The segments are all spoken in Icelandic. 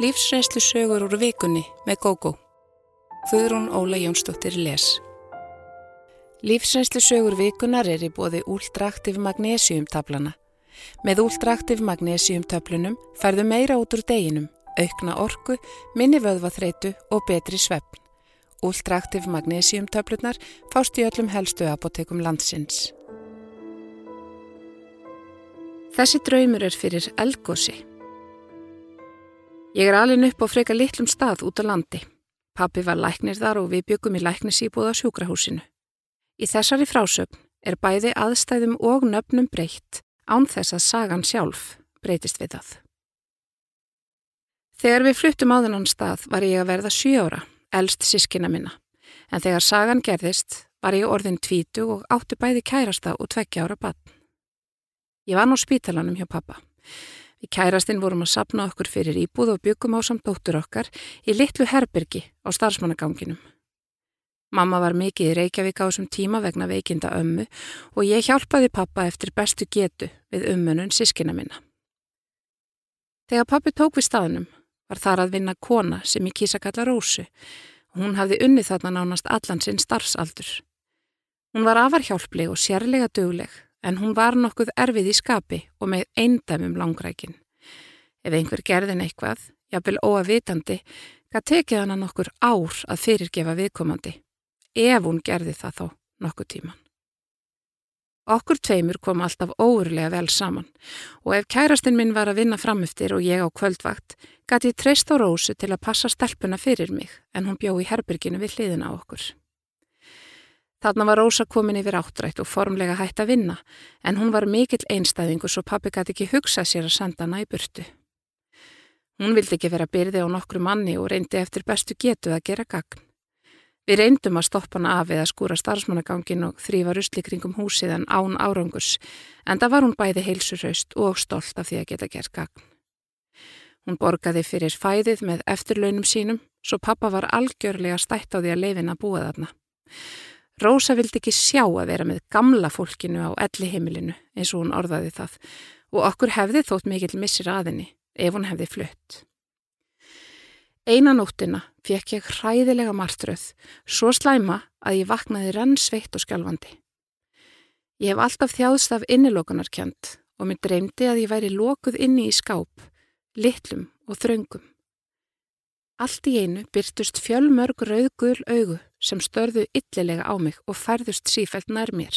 Lífsreynslu sögur úr vikunni með GóGó. Þuðrún Óla Jónsdóttir les. Lífsreynslu sögur vikunar er í bóði úldraktiv magnesiumtablana. Með úldraktiv magnesiumtöflunum færðu meira út úr deginum, aukna orku, minni vöðvaþreitu og betri svefn. Úldraktiv magnesiumtöflunar fást í öllum helstu apotekum landsins. Þessi draumur er fyrir elgósi. Ég er alin upp á freka litlum stað út á landi. Pappi var læknir þar og við byggum í læknisýbúða sjúkrahúsinu. Í þessari frásögn er bæði aðstæðum og nöfnum breytt án þess að sagan sjálf breytist við það. Þegar við fluttum á þennan stað var ég að verða sjóra, elst sískina minna, en þegar sagan gerðist var ég orðin tvítu og átti bæði kærasta og tveggja ára bann. Ég var ná spítalanum hjá pappa. Við kærastinn vorum að sapna okkur fyrir íbúð og byggum á samt dóttur okkar í litlu herbyrgi á starfsmannaganginum. Mamma var mikið í Reykjavík á þessum tíma vegna veikinda ömmu og ég hjálpaði pappa eftir bestu getu við ummunun sískina minna. Þegar pappi tók við staðnum var þar að vinna kona sem ég kýsa kalla Rósu og hún hafði unnið þarna nánast allan sinn starfsaldur. Hún var afarhjálpleg og sérlega dögleg en hún var nokkuð erfið í skapi og með eindæmum langrækin. Ef einhver gerðin eitthvað, jafnvel óavitandi, gaf tekið hana nokkur ár að fyrirgefa viðkomandi, ef hún gerði það þá nokkuð tíman. Okkur tveimur kom alltaf óurlega vel saman og ef kærastinn minn var að vinna framöftir og ég á kvöldvakt, gæti ég treyst á Rósu til að passa stelpuna fyrir mig en hún bjó í herbyrginu við hliðina á okkur. Þarna var Rósa komin yfir áttrætt og formlega hægt að vinna, en hún var mikill einstæðingu svo pappi gæti ekki hugsað sér að senda hana í burtu. Hún vildi ekki vera byrði á nokkru manni og reyndi eftir bestu getu að gera gagn. Við reyndum að stoppa hana af eða skúra starfsmannagangin og þrýfa rusli kringum húsið en án árangurs, en það var hún bæði heilsurhaust og stolt af því að geta gert gagn. Hún borgaði fyrir fæðið með eftirlaunum sínum, svo pappa var algjörlega stætt á því að leifina búa þarna. Rósa vildi ekki sjá að vera með gamla fólkinu á elli heimilinu eins og hún orðaði það og okkur hefði þótt mikill missir aðinni ef hún hefði flutt. Einan nóttina fekk ég hræðilega martröð, svo slæma að ég vaknaði renn sveitt og skjálfandi. Ég hef alltaf þjáðst af innilokunarkjönd og mér dreymdi að ég væri lokuð inni í skáp, litlum og þröngum. Allt í einu byrtust fjölmörg rauðgul augu sem störðu yllilega á mig og færðust sífælt nær mér.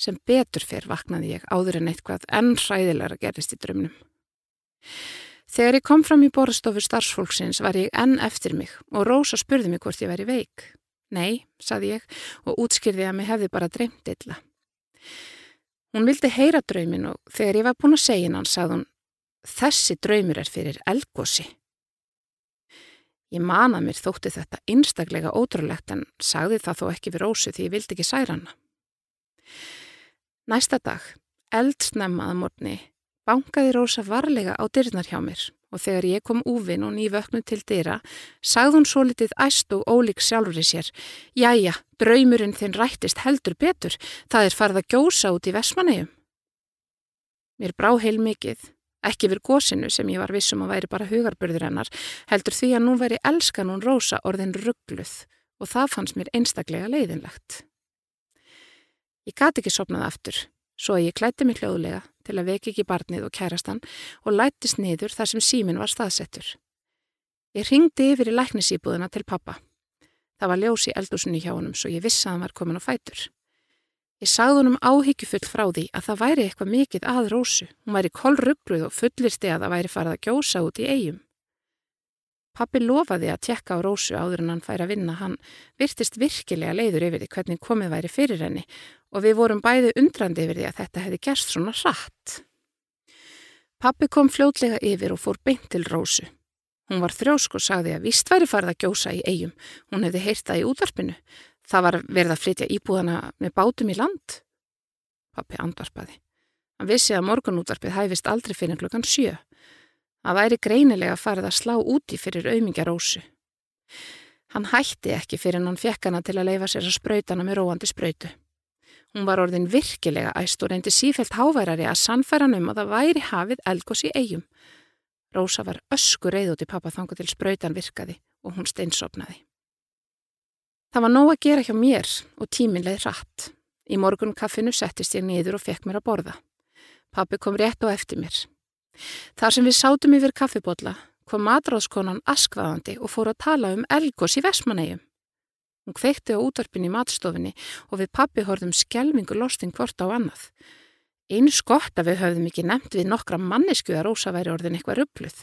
Sem betur fyrr vaknaði ég áður en eitthvað enn hræðilega gerist í drömnum. Þegar ég kom fram í borðstofu starfsfólksins var ég enn eftir mig og Rósa spurði mig hvort ég væri veik. Nei, saði ég og útskýrði að mig hefði bara dreymt illa. Hún vildi heyra dröymin og þegar ég var búin að segja hann sagði hún Þessi draumur er fyrir elgósi. Ég man að mér þótti þetta einstaklega ótrúlegt en sagði það þó ekki við Rósu því ég vildi ekki særa hana. Næsta dag, eldsnemmaða morni, bankaði Rósa varlega á dyrnar hjá mér og þegar ég kom úvinn og nývöknu til dyra, sagði hún svo litið æst og ólík sjálfur í sér. Jæja, draumurinn þinn rættist heldur betur, það er farið að gjósa út í Vesmanegjum. Mér brá heil mikið Ekki við gósinu sem ég var vissum að væri bara hugarbörður hennar, heldur því að nú væri elskan hún rosa orðin ruggluð og það fannst mér einstaklega leiðinlegt. Ég gati ekki sopnað aftur, svo að ég klætti mig hljóðlega til að veki ekki barnið og kærastan og lættist niður þar sem símin var staðsettur. Ég ringdi yfir í læknisýbúðuna til pappa. Það var ljós í eldúsunni hjá honum svo ég vissi að hann var komin á fætur. Ég sagði honum áhyggjufull frá því að það væri eitthvað mikið að rósu. Hún væri kollrugluð og fullirsti að það væri farið að gjósa út í eigum. Pappi lofaði að tjekka á rósu áður en hann færi að vinna. Hann virtist virkilega leiður yfir því hvernig komið væri fyrir henni og við vorum bæði undrandi yfir því að þetta hefði gerst svona rætt. Pappi kom fljótlega yfir og fór beint til rósu. Hún var þrjósk og sagði að vist væri farið að gjósa í eigum. Hún hefði heyrt það í útvarpinu. Það var verið að flytja íbúðana með bátum í land. Pappi andvarpaði. Hann vissi að morgunútvarpið hæfist aldrei fyrir klokkan sjö. Það væri greinilega farið að slá úti fyrir auðmingjarósu. Hann hætti ekki fyrir hann fekk hana til að leifa sér að sprautana með róandi sprautu. Hún var orðin virkilega æst og reyndi sífælt háværari að sannfæra um að það væri hafið elgos í eigum. Rósa var ösku reið út í pappa þangu til spröytan virkaði og hún steinsopnaði. Það var nóg að gera hjá mér og tíminleið rætt. Í morgun kaffinu settist ég niður og fekk mér að borða. Pappi kom rétt á eftir mér. Þar sem við sátum yfir kaffibotla kom matráðskonan askvaðandi og fór að tala um elgos í Vesmanegjum. Hún kveikti á útvarpin í matstofinni og við pappi horfum skjelvingu lostin hvort á annað. Einu skott að við höfðum ekki nefnt við nokkra mannesku að Rósa væri orðin eitthvað ruppluð.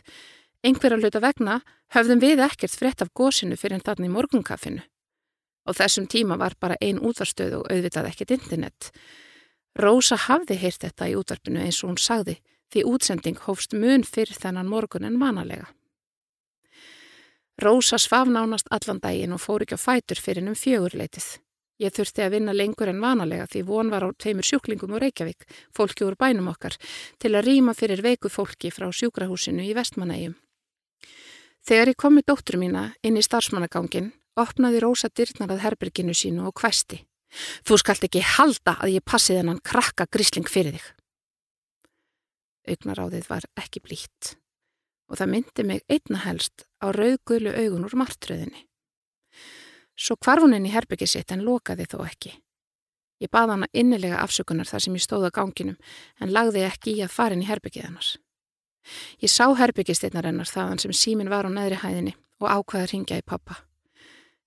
Einhverja hluta vegna höfðum við ekkert frett af gósinu fyrir en þarna í morgunkaffinu. Og þessum tíma var bara ein útvarstöð og auðvitað ekkert internet. Rósa hafði heyrt þetta í útvarpinu eins og hún sagði því útsending hófst mun fyrir þennan morgun en vanalega. Rósa svaf nánast allan daginn og fór ekki á fætur fyrir um fjögurleitið. Ég þurfti að vinna lengur en vanalega því von var á tveimur sjúklingum úr Reykjavík, fólki úr bænum okkar, til að rýma fyrir veiku fólki frá sjúkrahúsinu í Vestmanægjum. Þegar ég kom með dóttur mína inn í starfsmannagangin, opnaði Rósa dyrnarað herberginu sínu og hvæsti. Þú skalt ekki halda að ég passi þennan krakka grísling fyrir þig. Augnaráðið var ekki blít og það myndi mig einna helst á rauðgölu augun úr martröðinni. Svo kvarf hún inn í herbyggi sitt en lokaði þó ekki. Ég baða hana innilega afsökunar þar sem ég stóða ganginum en lagði ekki í að fara inn í herbyggið hannars. Ég sá herbyggistinnar hennar þaðan sem símin var á neðri hæðinni og ákvaði að ringja í pappa.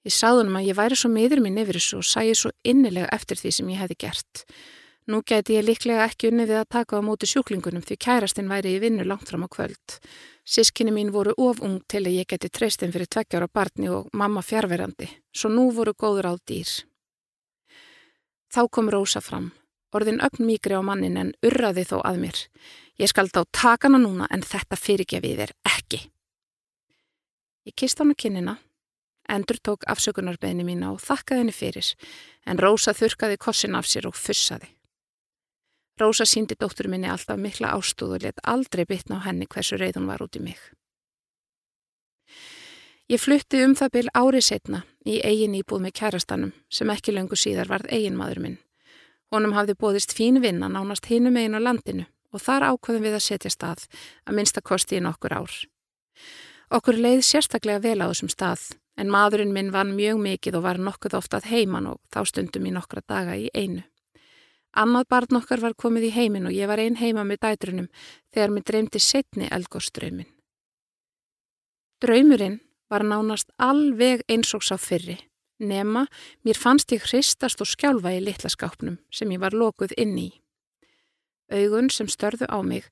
Ég sáði hann að ég væri svo miður minn yfir þessu og sæði svo innilega eftir því sem ég hefði gert. Nú geti ég líklega ekki unni við að taka á móti sjúklingunum því kærastinn væri í vinnu langt fram á kvöld. Sískinni mín voru ofung til að ég geti treystinn fyrir tveggjára barni og mamma fjárverandi, svo nú voru góður á dýr. Þá kom Rósa fram, orðin ögn mýgri á mannin en urraði þó að mér. Ég skal þá taka hana núna en þetta fyrirgefið er ekki. Ég kist hana kinnina, endur tók afsökunarbeðni mína og þakkaði henni fyrir, en Rósa þurkaði kossin af sér og fussaði. Rósa síndi dóttur minni alltaf mikla ástúð og let aldrei bitna á henni hversu reið hún var út í mig. Ég flutti um það byl árið setna í eigin íbúð með kærastanum sem ekki löngu síðar varð eigin maður minn. Honum hafði bóðist fín vinna nánast hinum eigin á landinu og þar ákvöðum við að setja stað að minnsta kosti í nokkur ár. Okkur leið sérstaklega vel á þessum stað en maðurinn minn vann mjög mikið og var nokkuð oftað heiman og þá stundum í nokkra daga í einu. Annað barn okkar var komið í heimin og ég var einn heima með dætrunum þegar mér dreymdi setni eldgóðströyminn. Draumurinn var nánast alveg einsóks á fyrri, nema mér fannst ég hristast og skjálfa í litla skápnum sem ég var lokuð inn í. Augun sem störðu á mig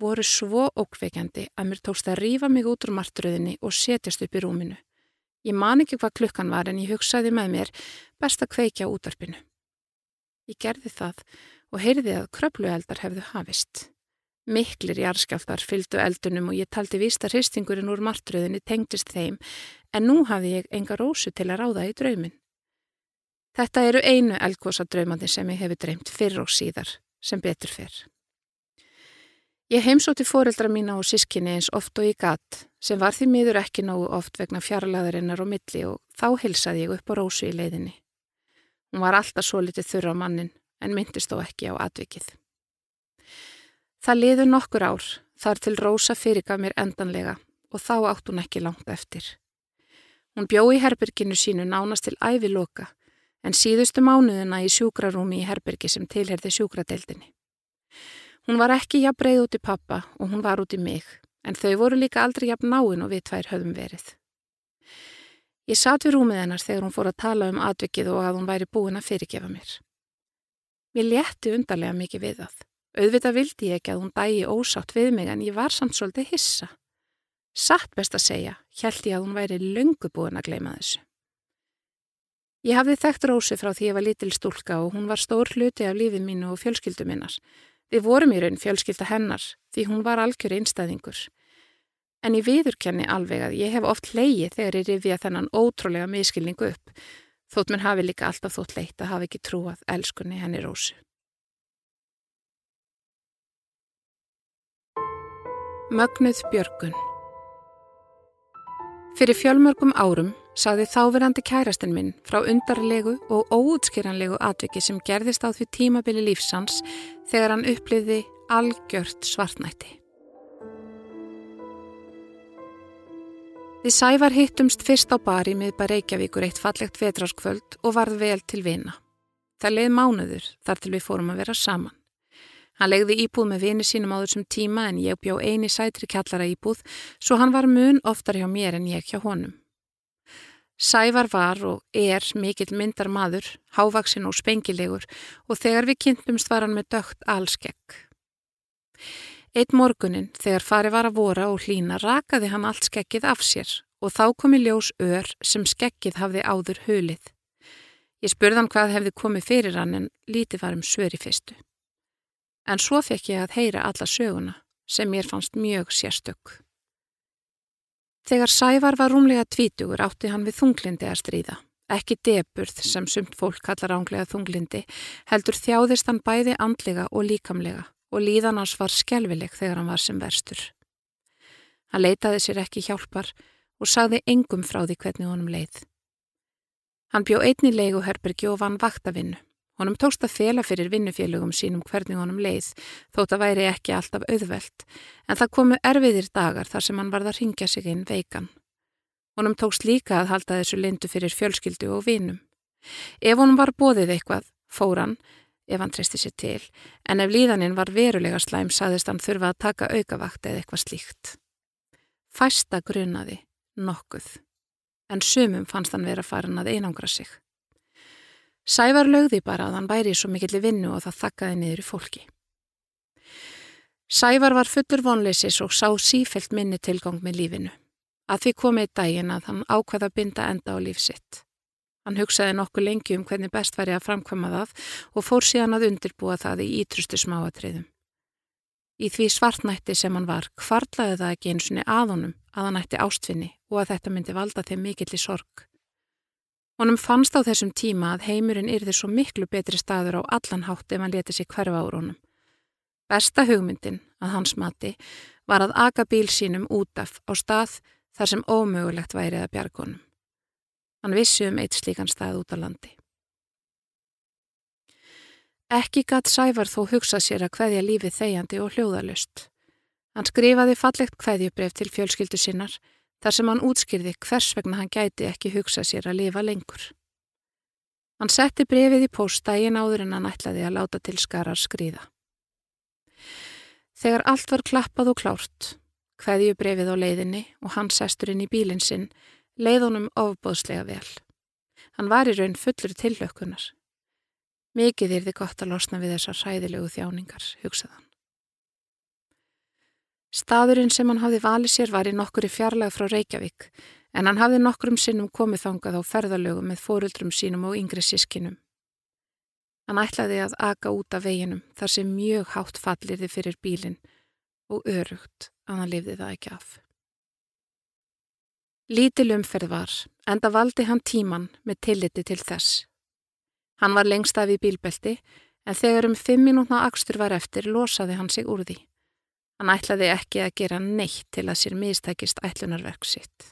voru svo ókveikjandi að mér tókst að rýfa mig út úr martröðinni og setjast upp í rúminu. Ég man ekki hvað klukkan var en ég hugsaði með mér best að kveikja útarpinu. Ég gerði það og heyrði að kröplueldar hefðu hafist. Miklir jarðskjáltar fylgdu eldunum og ég taldi vísta hristingurinn úr martröðinni tengdist þeim en nú hafði ég enga rósu til að ráða í draumin. Þetta eru einu eldkosa draumandi sem ég hefur dreymt fyrr og síðar sem betur fyrr. Ég heimsóti fóreldra mína og sískinni eins oft og í gatt sem var því miður ekki nógu oft vegna fjarlæðarinnar og milli og þá hilsaði ég upp á rósu í leiðinni. Hún var alltaf svo litið þurra á mannin en myndist þó ekki á atvikið. Það liður nokkur ár þar til Rósa fyrirgaf mér endanlega og þá átt hún ekki langt eftir. Hún bjó í herberginu sínu nánast til ævi loka en síðustu mánuðuna í sjúkrarúmi í herbergi sem tilherði sjúkradeildinni. Hún var ekki jafn breið út í pappa og hún var út í mig en þau voru líka aldrei jafn náinn og við tvær höfum verið. Ég satt við rúmið hennar þegar hún fór að tala um atvikið og að hún væri búin að fyrirgefa mér. Mér létti undarlega mikið við það. Auðvitað vildi ég ekki að hún dægi ósátt við mig en ég var samt svolítið hissa. Satt best að segja, held ég að hún væri löngu búin að gleima þessu. Ég hafði þekkt Rósi frá því ég var lítil stúlka og hún var stór hluti af lífið mínu og fjölskyldu minnar. Við vorum í raun fjölskylda hennar því hún var algjör einstæðingur. En ég viðurkenni alveg að ég hef oft leiði þegar ég rifja þennan ótrúlega miskilningu upp, þótt mér hafi líka alltaf þótt leitt að hafa ekki trúað elskunni henni rósu. Mögnuð Björgun Fyrir fjölmörgum árum saði þáverandi kærastinn minn frá undarlegu og óútskýranlegu atviki sem gerðist á því tímabili lífsans þegar hann uppliði algjört svartnætti. Við Sævar hittumst fyrst á bari miðba Reykjavíkur eitt fallegt vetraskvöld og varð vel til vina. Það leiði mánuður þar til við fórum að vera saman. Hann legði íbúð með vini sínum á þessum tíma en ég bjó eini sætri kjallara íbúð svo hann var mun oftar hjá mér en ég hjá honum. Sævar var og er mikill myndar maður, hávaksinn og spengilegur og þegar við kynntumst var hann með dögt allskegg. Eitt morgunin, þegar fari var að vora og hlína, rakaði hann allt skeggið af sér og þá komi ljós ör sem skeggið hafði áður hulið. Ég spurði hann hvað hefði komið fyrir hann en lítið var um svöri fyrstu. En svo fekk ég að heyra alla söguna sem mér fannst mjög sérstök. Þegar Sævar var rúmlega tvítugur átti hann við þunglindi að stríða. Ekki deburð sem sumt fólk kallar ánglega þunglindi heldur þjáðist hann bæði andlega og líkamlega og líðan hans var skjálfileg þegar hann var sem verstur. Hann leitaði sér ekki hjálpar og sagði engum frá því hvernig honum leið. Hann bjó einni leiguherbergi og vann vaktavinnu. Honum tókst að fela fyrir vinnufélögum sínum hvernig honum leið, þótt að væri ekki alltaf auðvelt, en það komu erfiðir dagar þar sem hann varð að ringja sig inn veikan. Honum tókst líka að halda þessu lindu fyrir fjölskyldu og vinum. Ef honum var bóðið eitthvað, fór hann, ef hann treysti sér til, en ef líðaninn var verulega slæm saðist hann þurfa að taka aukavakt eða eitthvað slíkt. Fæsta grunaði, nokkuð, en sumum fannst hann vera farin að einangra sig. Sævar lögði bara að hann væri svo mikill í vinnu og það þakkaði niður í fólki. Sævar var fullur vonleisis og sá sífelt minni tilgang með lífinu. Að því komið dægin að hann ákveða binda enda á lífsitt. Hann hugsaði nokkuð lengi um hvernig best væri að framkvæma það og fór síðan að undirbúa það í ítrustu smáatriðum. Í því svartnætti sem hann var kvarlaði það ekki eins og að að hann ætti ástfinni og að þetta myndi valda þeim mikill í sorg. Honum fannst á þessum tíma að heimurinn yrði svo miklu betri staður á allan hátt ef hann leti sig hverfa úr honum. Besta hugmyndin, að hans mati, var að aga bíl sínum út af á stað þar sem ómögulegt værið að bjargunum. Hann vissi um eitt slíkan stað út á landi. Ekki gatt Sævar þó hugsa sér að hveðja lífið þegjandi og hljóðalust. Hann skrifaði fallegt hveðjubref til fjölskyldu sinnar þar sem hann útskýrði hvers vegna hann gæti ekki hugsa sér að lifa lengur. Hann setti brefið í póstægin áður en hann ætlaði að láta til skarar skrýða. Þegar allt var klappað og klárt, hveðjubrefið á leiðinni og hann sestur inn í bílinn sinn, leið honum ofbóðslega vel. Hann var í raun fullur tillökunar. Mikið er þið gott að losna við þessar ræðilegu þjáningar, hugsaðan. Staðurinn sem hann hafði valið sér var í nokkuri fjarlag frá Reykjavík, en hann hafði nokkurum sinnum komið þangað á ferðalögu með fóruldrum sínum og yngri sískinum. Hann ætlaði að aga út af veginum þar sem mjög hátt fallirði fyrir bílinn og örugt að hann lifði það ekki af. Lítil umferð var, enda valdi hann tíman með tilliti til þess. Hann var lengst af í bílbelti, en þegar um fimm minútna axtur var eftir losaði hann sig úr því. Hann ætlaði ekki að gera neitt til að sér mistækist ætlunarverk sitt.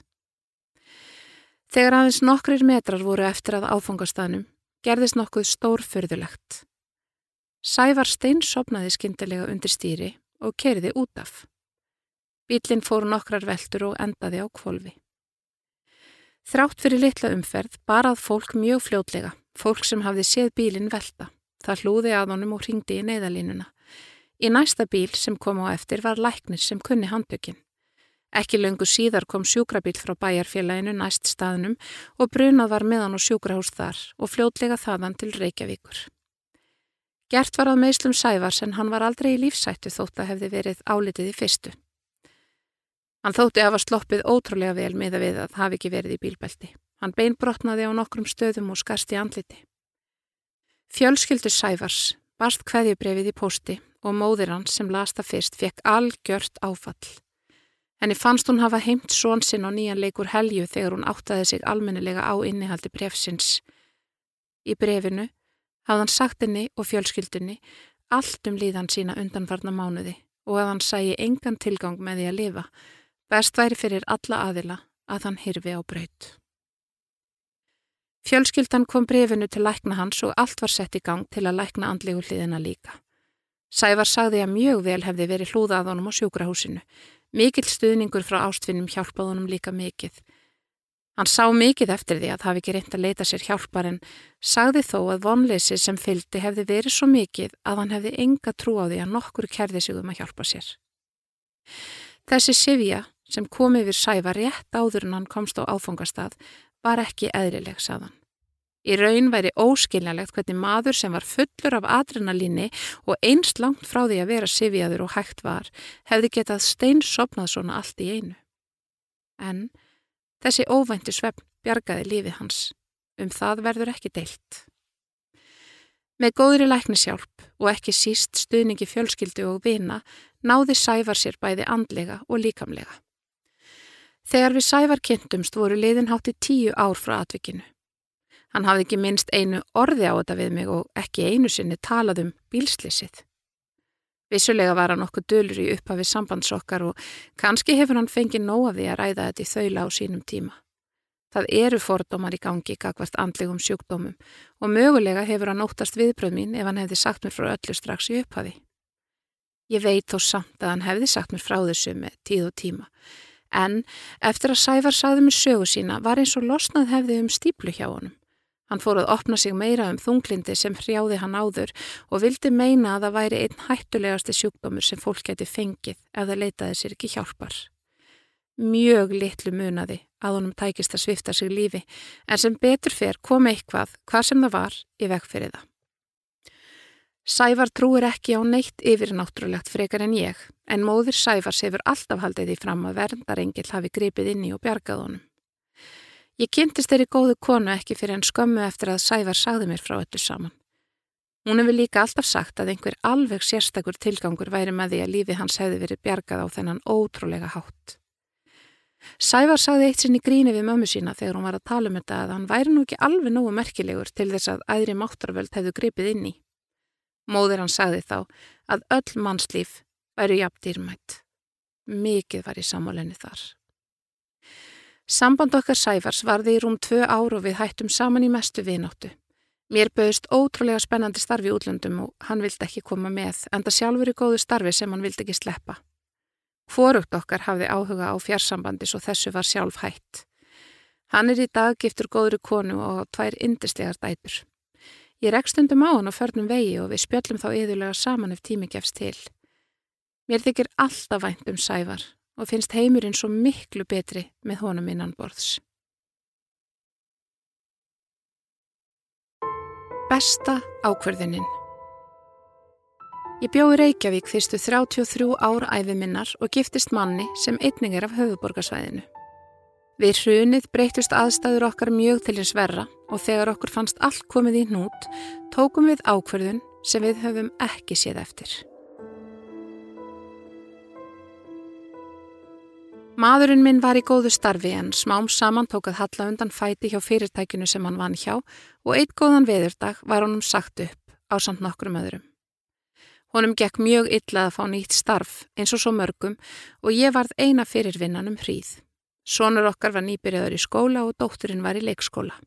Þegar aðeins nokkrir metrar voru eftir að áfangastafnum, gerðist nokkuð stórfyrðulegt. Sævar stein sopnaði skindilega undir stýri og kerði út af. Bílinn fór nokkrar veldur og endaði á kvolvi. Þrátt fyrir litla umferð barað fólk mjög fljótlega, fólk sem hafði séð bílinn velta. Það hlúði að honum og ringdi í neyðalínuna. Í næsta bíl sem kom á eftir var læknir sem kunni handbökin. Ekki löngu síðar kom sjúkrabíl frá bæjarfélaginu næst staðnum og brunað var meðan á sjúkrahús þar og fljótlega þaðan til Reykjavíkur. Gert var að meðslum sævars en hann var aldrei í lífsættu þótt að hefði verið álitið í fyrstu. Hann þótti að hafa sloppið ótrúlega vel með að við að hafi ekki verið í bílbelti. Hann beinbrotnaði á nokkrum stöðum og skarst í andliti. Fjölskyldur Sæfars barst hveðjubrefið í posti og móðir hans sem lasta fyrst fekk algjört áfall. Henni fannst hún hafa heimt svonsinn á nýjan leikur helju þegar hún áttaði sig almennilega á innihaldi brefsins. Í brefinu hafði hann sagt henni og fjölskyldunni allt um líðan sína undanfarna mánuði og að hann sæi engan tilgang með því að lifa Best væri fyrir alla aðila að hann hyrfi á braut. Fjölskyldan kom brefinu til lækna hans og allt var sett í gang til að lækna andlegu hliðina líka. Sævar sagði að mjög vel hefði verið hlúðað honum á sjúkrahúsinu, Mikill stuðningur frá ástfinnum hjálpaði honum líka mikið. Hann sá mikið eftir því að hafi ekki reynd að leita sér hjálpar en sagði þó að vonleysi sem fylgdi hefði verið svo mikið að hann hefði enga trú á því að nokkur kerði sig um að hjálpa sér. Þessi Sivja sem kom yfir sæfa rétt áður en hann komst á áfangastað var ekki eðrileg, sagðan. Í raun væri óskiljanlegt hvernig maður sem var fullur af adrenalíni og einst langt frá því að vera sifjaður og hægt var hefði getað steinsopnað svona allt í einu. En þessi óvænti svefn bjargaði lífið hans. Um það verður ekki deilt. Með góðri læknisjálp og ekki síst stuðningi fjölskyldu og vina náði Sævar sér bæði andlega og líkamlega. Þegar við Sævar kynntumst voru liðin hátti tíu ár frá atvikinu. Hann hafði ekki minnst einu orði á þetta við mig og ekki einu sinni talað um bílslissið. Vissulega var hann okkur dölur í upphafið sambandsokkar og kannski hefur hann fengið nóa því að ræða þetta í þaula á sínum tíma. Það eru fordómar í gangi gagvart andlegum sjúkdómum og mögulega hefur hann óttast viðbröð mín ef hann hefði sagt mér frá öllu strax í upphafi. Ég veit þó samt að hann hefði sagt mér frá þessu með tíð og tíma en eftir að Sævar sagði mér sögu sína var eins og losnað hefði um stíplu hjá honum. Hann fór að opna sig meira um þunglindi sem hrjáði hann áður og vildi meina að það væri einn hættulegasti sjúkdómur sem fólk geti fengið ef það leitaði sér ekki hjálpar. Mjög litlu munaði að honum tækist að svifta sig lífi en sem betur fer kom eitthvað hvað sem það var í vekk fyrir það. Sævar trúir ekki á neitt yfir náttúrulegt frekar en ég en móður Sævars hefur alltaf haldið því fram að verndarengil hafi gripið inni og bjargað honum. Ég kynntist þeirri góðu konu ekki fyrir en skömmu eftir að Sævar sagði mér frá öllu saman. Hún hefur líka alltaf sagt að einhver alveg sérstakur tilgangur væri með því að lífi hans hefði verið bjargað á þennan ótrúlega hátt. Sævar sagði eitt sinni gríni við mömmu sína þegar hún var að tala um þetta að hann væri nú ekki alveg nógu merkilegur til þess að æðri máttarvöld hefðu gripið inn í. Móður hann sagði þá að öll mannslíf væri jafn dýrmætt. Mikið var í samálenni þar. Samband okkar Sæfars varði í rúm tvö ár og við hættum saman í mestu vináttu. Mér bauðist ótrúlega spennandi starfi útlöndum og hann vildi ekki koma með, enda sjálfur í góðu starfi sem hann vildi ekki sleppa. Hvorugt okkar hafði áhuga á fjarsambandi svo þessu var sjálf hætt. Hann er í dag giftur góðri konu og tvær indislegar dætur. Ég rekst undum á hann á förnum vegi og við spjöllum þá yðurlega saman ef tími gefst til. Mér þykir alltaf vænt um Sæfar og finnst heimurinn svo miklu betri með honum innan borðs. Besta ákverðinin Ég bjóði Reykjavík fyrstu 33 ár æfi minnar og giftist manni sem einning er af höfuborgarsvæðinu. Við hrunið breytust aðstæður okkar mjög til hins verra og þegar okkur fannst allt komið í hnút, tókum við ákverðun sem við höfum ekki séð eftir. Maðurinn minn var í góðu starfi en smám saman tók að halla undan fæti hjá fyrirtækinu sem hann vann hjá og eitt góðan veðurdag var honum sagt upp á samt nokkrum öðrum. Honum gekk mjög illa að fá nýtt starf eins og svo mörgum og ég varð eina fyrirvinnan um hríð. Sónur okkar var nýbyrjaður í skóla og dótturinn var í leikskóla.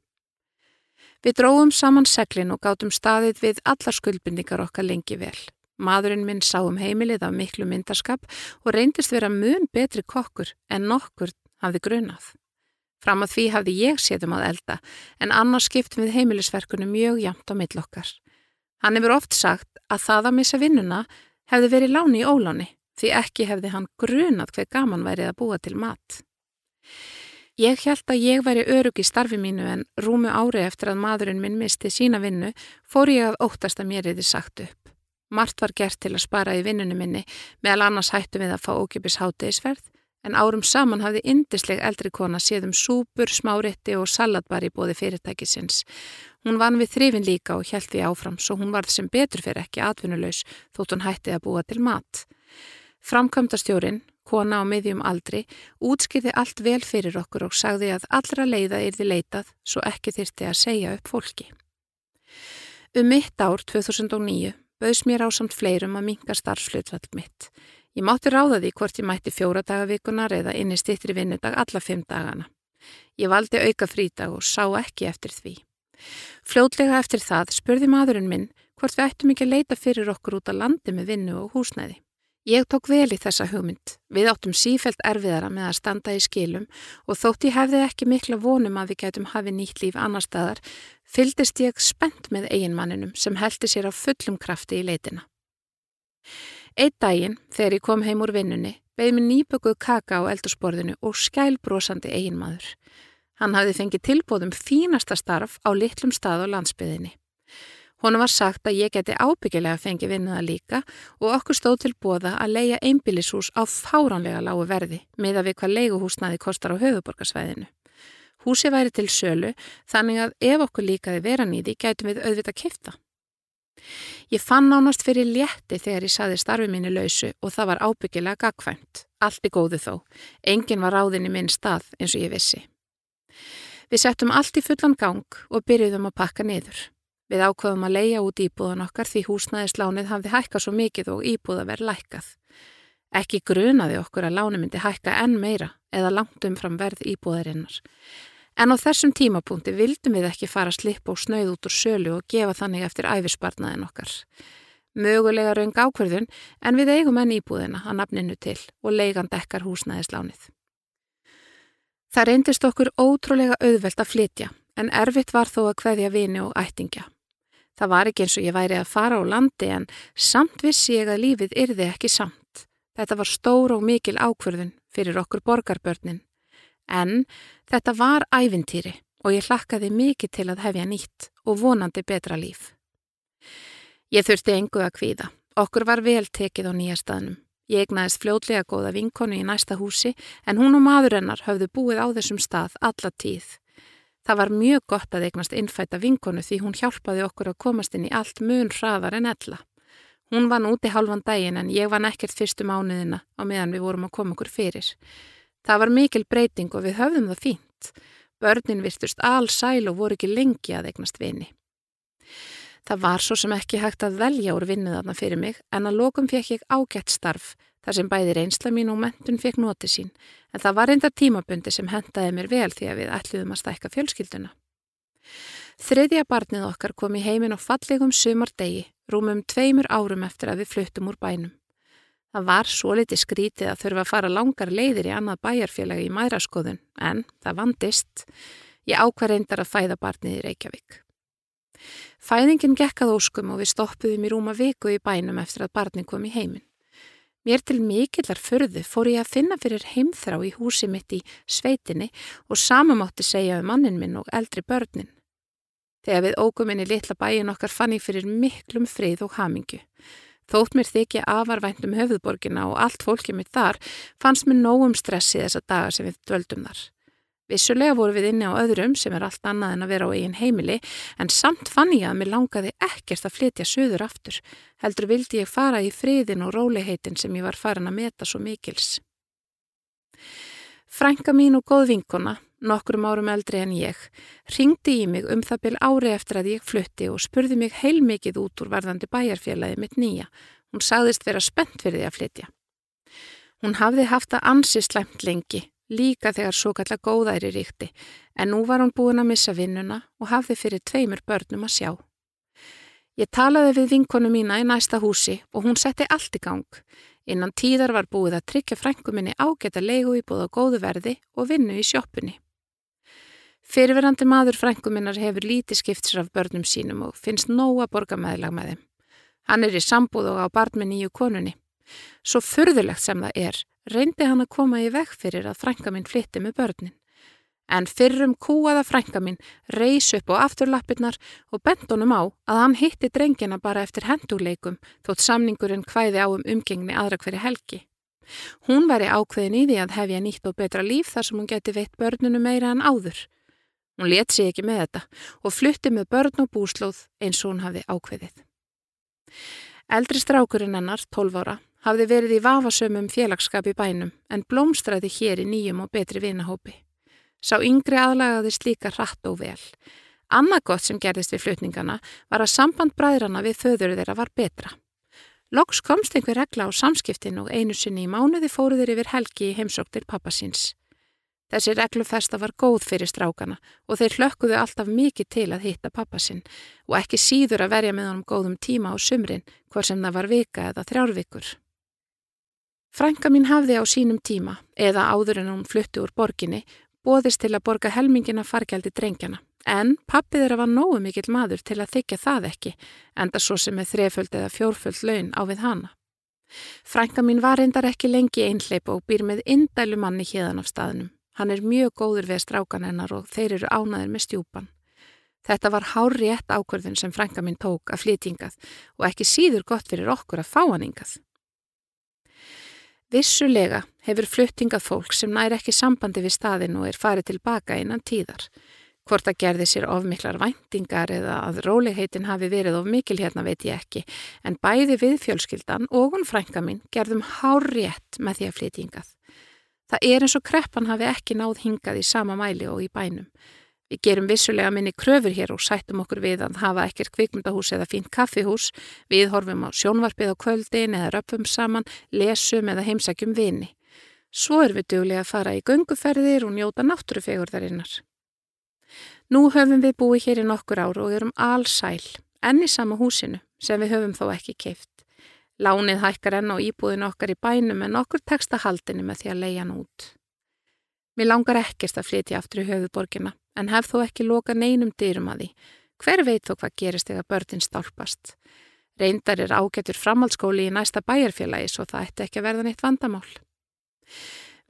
Við dróðum saman seglin og gátum staðið við allar skuldbindingar okkar lengi vel. Maðurinn minn sá um heimilið af miklu myndarskap og reyndist vera mun betri kokkur en nokkur hafði grunað. Fram að því hafði ég séðum að elda en annars skiptum við heimilisverkunum mjög jamt á millokkar. Hann hefur oft sagt að það að missa vinnuna hefði verið láni í óláni því ekki hefði hann grunað hver gaman værið að búa til mat. Ég held að ég væri örug í starfi mínu en rúmu ári eftir að maðurinn minn misti sína vinnu fór ég að óttast að mér eði sagt upp. Mart var gert til að spara í vinnunum minni meðal annars hættum við að fá ókipis hátegisverð en árum saman hafði indisleg eldri kona séð um súpur, smáritti og salatbar í bóði fyrirtækisins. Hún vann við þrifin líka og hjælt því áfram svo hún varð sem betur fyrir ekki atvinnulegs þótt hún hætti að búa til mat. Framkvæmdastjórin, kona á miðjum aldri, útskýði allt vel fyrir okkur og sagði að allra leiða yrði leitað svo ekki þyrti að segja upp fólki. Um mitt ár 2009 bauðs mér á samt fleirum að minga starfslutvall mitt. Ég mátti ráða því hvort ég mætti fjóra dagavikunar eða inni stittri vinnudag alla fimm dagana. Ég valdi auka frídag og sá ekki eftir því. Fljótlega eftir það spurði maðurinn minn hvort við ættum ekki að leita fyrir okkur út á landi með vinnu og húsnæði. Ég tók vel í þessa hugmynd. Við áttum sífelt erfiðara með að standa í skilum og þótt ég hefði ekki mikla vonum að við getum hafi nýtt líf annar staðar, fyldist ég spennt með eiginmanninum sem heldi sér á fullum krafti í leitina. Eitt daginn, þegar ég kom heim úr vinnunni, beði mér nýbökuð kaka á eldursporðinu og skælbrósandi eiginmaður. Hann hafði fengið tilbóðum fínasta starf á litlum stað á landsbyðinni. Hún var sagt að ég geti ábyggilega fengið vinnuða líka og okkur stóð til bóða að leia einbillishús á fáránlega lágu verði með að við hvað leiguhúsnaði kostar á höfuborgarsvæðinu. Húsi væri til sölu þannig að ef okkur líkaði vera nýði gætum við auðvita kifta. Ég fann nánast fyrir létti þegar ég saði starfi mínu lausu og það var ábyggilega gagkvæmt. Allt er góðu þó. Engin var ráðin í minn stað eins og ég vissi. Við settum allt í fullan gang og byrjuðum að pakka niður. Við ákvaðum að leia út íbúðan okkar því húsnæðislánið hafði hækkað svo mikið og íbúða verið lækkað. Ekki grunaði okkur að láni myndi hækka enn meira eða langt umfram verð íbúðarinnar. En á þessum tímapunkti vildum við ekki fara slipp og snauð út úr sölu og gefa þannig eftir æfisbarnaðin okkar. Mögulega raung ákverðun en við eigum enn íbúðina að nafninu til og leigan dekkar húsnæðislánið. Það reyndist okkur ótrúlega auðvelt að flytja en erfitt var þó að hverja vini og ættingja. Það var ekki eins og ég væri að fara á landi en samt vissi ég að lífið yrði ekki samt. Þetta var stór og mikil ákverðun fyrir okkur borgarbörnin. En þetta var ævintýri og ég hlakkaði mikið til að hefja nýtt og vonandi betra líf. Ég þurfti engu að kvíða. Okkur var vel tekið á nýja staðnum. Ég egnaðist fljótlega góða vinkonu í næsta húsi en hún og maður hennar höfðu búið á þessum stað alla tíð. Það var mjög gott að eignast innfætta vinkonu því hún hjálpaði okkur að komast inn í allt mun hraðar en ella. Hún vann úti halvan daginn en ég vann ekkert fyrstu mánuðina á meðan við vorum að koma okkur fyrir. Það var mikil breyting og við höfðum það fínt. Börnin virtust allsæl og voru ekki lengi að eignast vini. Það var svo sem ekki hægt að velja úr vinnuðarna fyrir mig en að lokum fekk ég ágætt starf þar sem bæði reynsla mín og mentun fekk noti sín en það var reynda tímabundi sem hendaði mér vel því að við ætluðum að stækka fjölskylduna. Þriðja barnið okkar kom í heiminn á fallegum sumar degi, rúmum tveimur árum eftir að við fluttum úr bænum. Það var svo liti skrítið að þurfa að fara langar leiðir í annað bæjarfélagi í mæraskoðun, en það vandist. Ég ákvar reyndar að fæða barnið í Reykjavík. Fæðingin gekkað óskum og við stoppuðum í rúma viku í bænum eftir að barnið kom í heiminn. Mér til mikillar förðu fór ég að finna fyrir heimþrá í húsi mitt í sveitinni og samamátti segja um mannin minn og eldri börnin. Þegar við ógum inn í litla bæin okkar fann ég fyrir miklum frið og hamingu. Þótt mér þykja afarvænt um höfðborgina og allt fólkið mitt þar fannst mér nógum stressi þessa daga sem við döldum þar. Vissulega voru við inni á öðrum sem er allt annað en að vera á eigin heimili en samt fann ég að mér langaði ekkert að flytja söður aftur. Heldur vildi ég fara í friðin og róliheitin sem ég var farin að meta svo mikils. Frænka mín og góð vinkona, nokkrum árum eldri en ég, ringdi í mig um það byl ári eftir að ég flutti og spurði mig heilmikið út úr varðandi bæjarfélagi mitt nýja. Hún sagðist vera spennt fyrir því að flytja. Hún hafði haft að ansi slemt lengi líka þegar svo kalla góðæri ríkti, en nú var hún búin að missa vinnuna og hafði fyrir tveimur börnum að sjá. Ég talaði við vinkonu mína í næsta húsi og hún setti allt í gang. Innan tíðar var búið að tryggja frænguminni ágæta leigu í búið á góðu verði og vinnu í sjóppunni. Fyrirverandi maður frænguminnar hefur lítið skiptsir af börnum sínum og finnst nóg að borga meðlag með þeim. Hann er í sambúð og á barn með nýju konunni. Svo furðulegt sem það er, reyndi hann að koma í veg fyrir að frænka minn flytti með börnin. En fyrrum kúaða frænka minn reys upp á afturlappirnar og bent honum á að hann hitti drengina bara eftir henduleikum þótt samningurinn hvæði á um umgengni aðra hverju helgi. Hún væri ákveðin í því að hefja nýtt og betra líf þar sem hún geti veitt börnunu meira en áður. Hún let sér ekki með þetta og flutti með börn og búslóð eins og hún hafi ákveðið. Eldri strákurinn hennar, 12 ára, hafði verið í vafasömmum félagskap í bænum en blómstræði hér í nýjum og betri vinahópi. Sá yngri aðlagaðist líka hratt og vel. Annað gott sem gerðist við flutningana var að samband bræðrana við föður þeirra var betra. Loks komst einhver regla á samskiptin og einu sinni í mánuði fóruður yfir helgi í heimsóktir pappasins. Þessi reglufesta var góð fyrir strákana og þeir hlökkuðu alltaf mikið til að hitta pappasinn og ekki síður að verja með honum góðum tíma á sumrin, hvar sem það var vika eða þrjárvikur. Frænka mín hafði á sínum tíma, eða áður en hún flutti úr borginni, bóðist til að borga helmingina fargjaldi drengjana. En pappið þeirra var nógu mikill maður til að þykja það ekki, enda svo sem er þreföld eða fjórföld laun á við hana. Frænka mín var reyndar ekki lengi einhleip og býr með indælu manni hérðan af staðnum. Hann er mjög góður við strákan hennar og þeir eru ánaðir með stjúpan. Þetta var hár rétt ákverðin sem frænka mín tók að flytingað og ekki síður gott fyrir okkur að fá hann ingað. Vissulega hefur fluttingað fólk sem næri ekki sambandi við staðin og er farið tilbaka innan tíðar. Hvort að gerði sér ofmiklar væntingar eða að róligheitin hafi verið of mikil hérna veit ég ekki, en bæði við fjölskyldan og hún frænka mín gerðum hár rétt með því að flytingað. Það er eins og kreppan hafi ekki náð hingað í sama mæli og í bænum. Við gerum vissulega minni kröfur hér og sættum okkur við að hafa ekkert kvikmyndahús eða fínt kaffihús, við horfum á sjónvarpið á kvöldin eða röpum saman, lesum eða heimsækjum vini. Svo er við duglega að fara í gunguferðir og njóta náttúrufegurðarinnar. Nú höfum við búið hér í nokkur ár og erum allsæl, enn í sama húsinu sem við höfum þó ekki keift. Lánið hækkar enn á íbúðin okkar í bænum en okkur teksta haldinu með því að leia hann út. Mér langar ekkert að flytja aftur í höfuborgina en hef þó ekki loka neinum dyrum að því. Hver veit þó hvað gerist þegar börnin stálpast? Reyndar er ágættur framhaldsskóli í næsta bæjarfélagi svo það ætti ekki að verða neitt vandamál.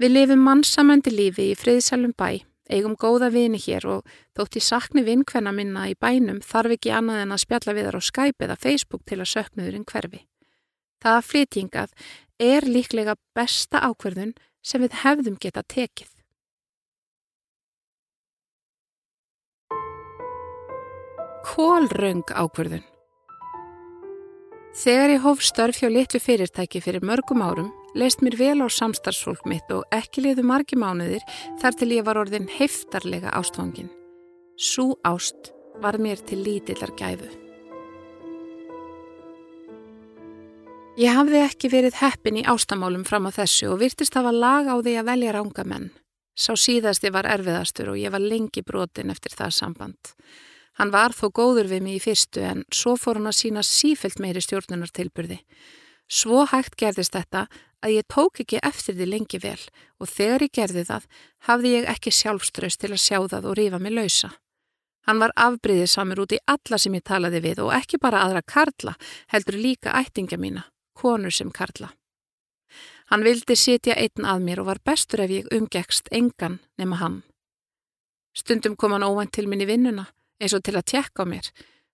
Við lifum mannsamöndi lífi í friðsælum bæ, eigum góða vini hér og þótt í sakni vinkvenna minna í bænum þarf ekki annað en að spjalla við þar á Skype eða Facebook til að söknuðurinn hverfi. Það að flytingað er líklega besta ákverðun sem við hefðum geta tekið. Kólröng ákverðun Þegar ég hóf störf hjá litlu fyrirtæki fyrir mörgum árum, leist mér vel á samstarfsfólk mitt og ekki liðu margi mánuðir þar til ég var orðin heftarlega ástfangin. Sú ást var mér til lítillar gæfu. Ég hafði ekki verið heppin í ástamálum fram á þessu og virtist hafa lag á því að velja ránga menn. Sá síðasti var erfiðastur og ég var lengi brotin eftir það samband. Hann var þó góður við mig í fyrstu en svo fór hann að sína sífelt meiri stjórnunartilburði. Svo hægt gerðist þetta að ég tók ekki eftir því lengi vel og þegar ég gerði það hafði ég ekki sjálfströst til að sjá það og rífa mig lausa. Hann var afbríðið samur út í alla sem ég talaði við og ekki bara aðra karla, heldur líka ættinga mína, konur sem karla. Hann vildi sitja einn að mér og var bestur ef ég umgekst engan nema hann. Stundum kom hann óvænt til minni vinnuna eins og til að tjekka á mér,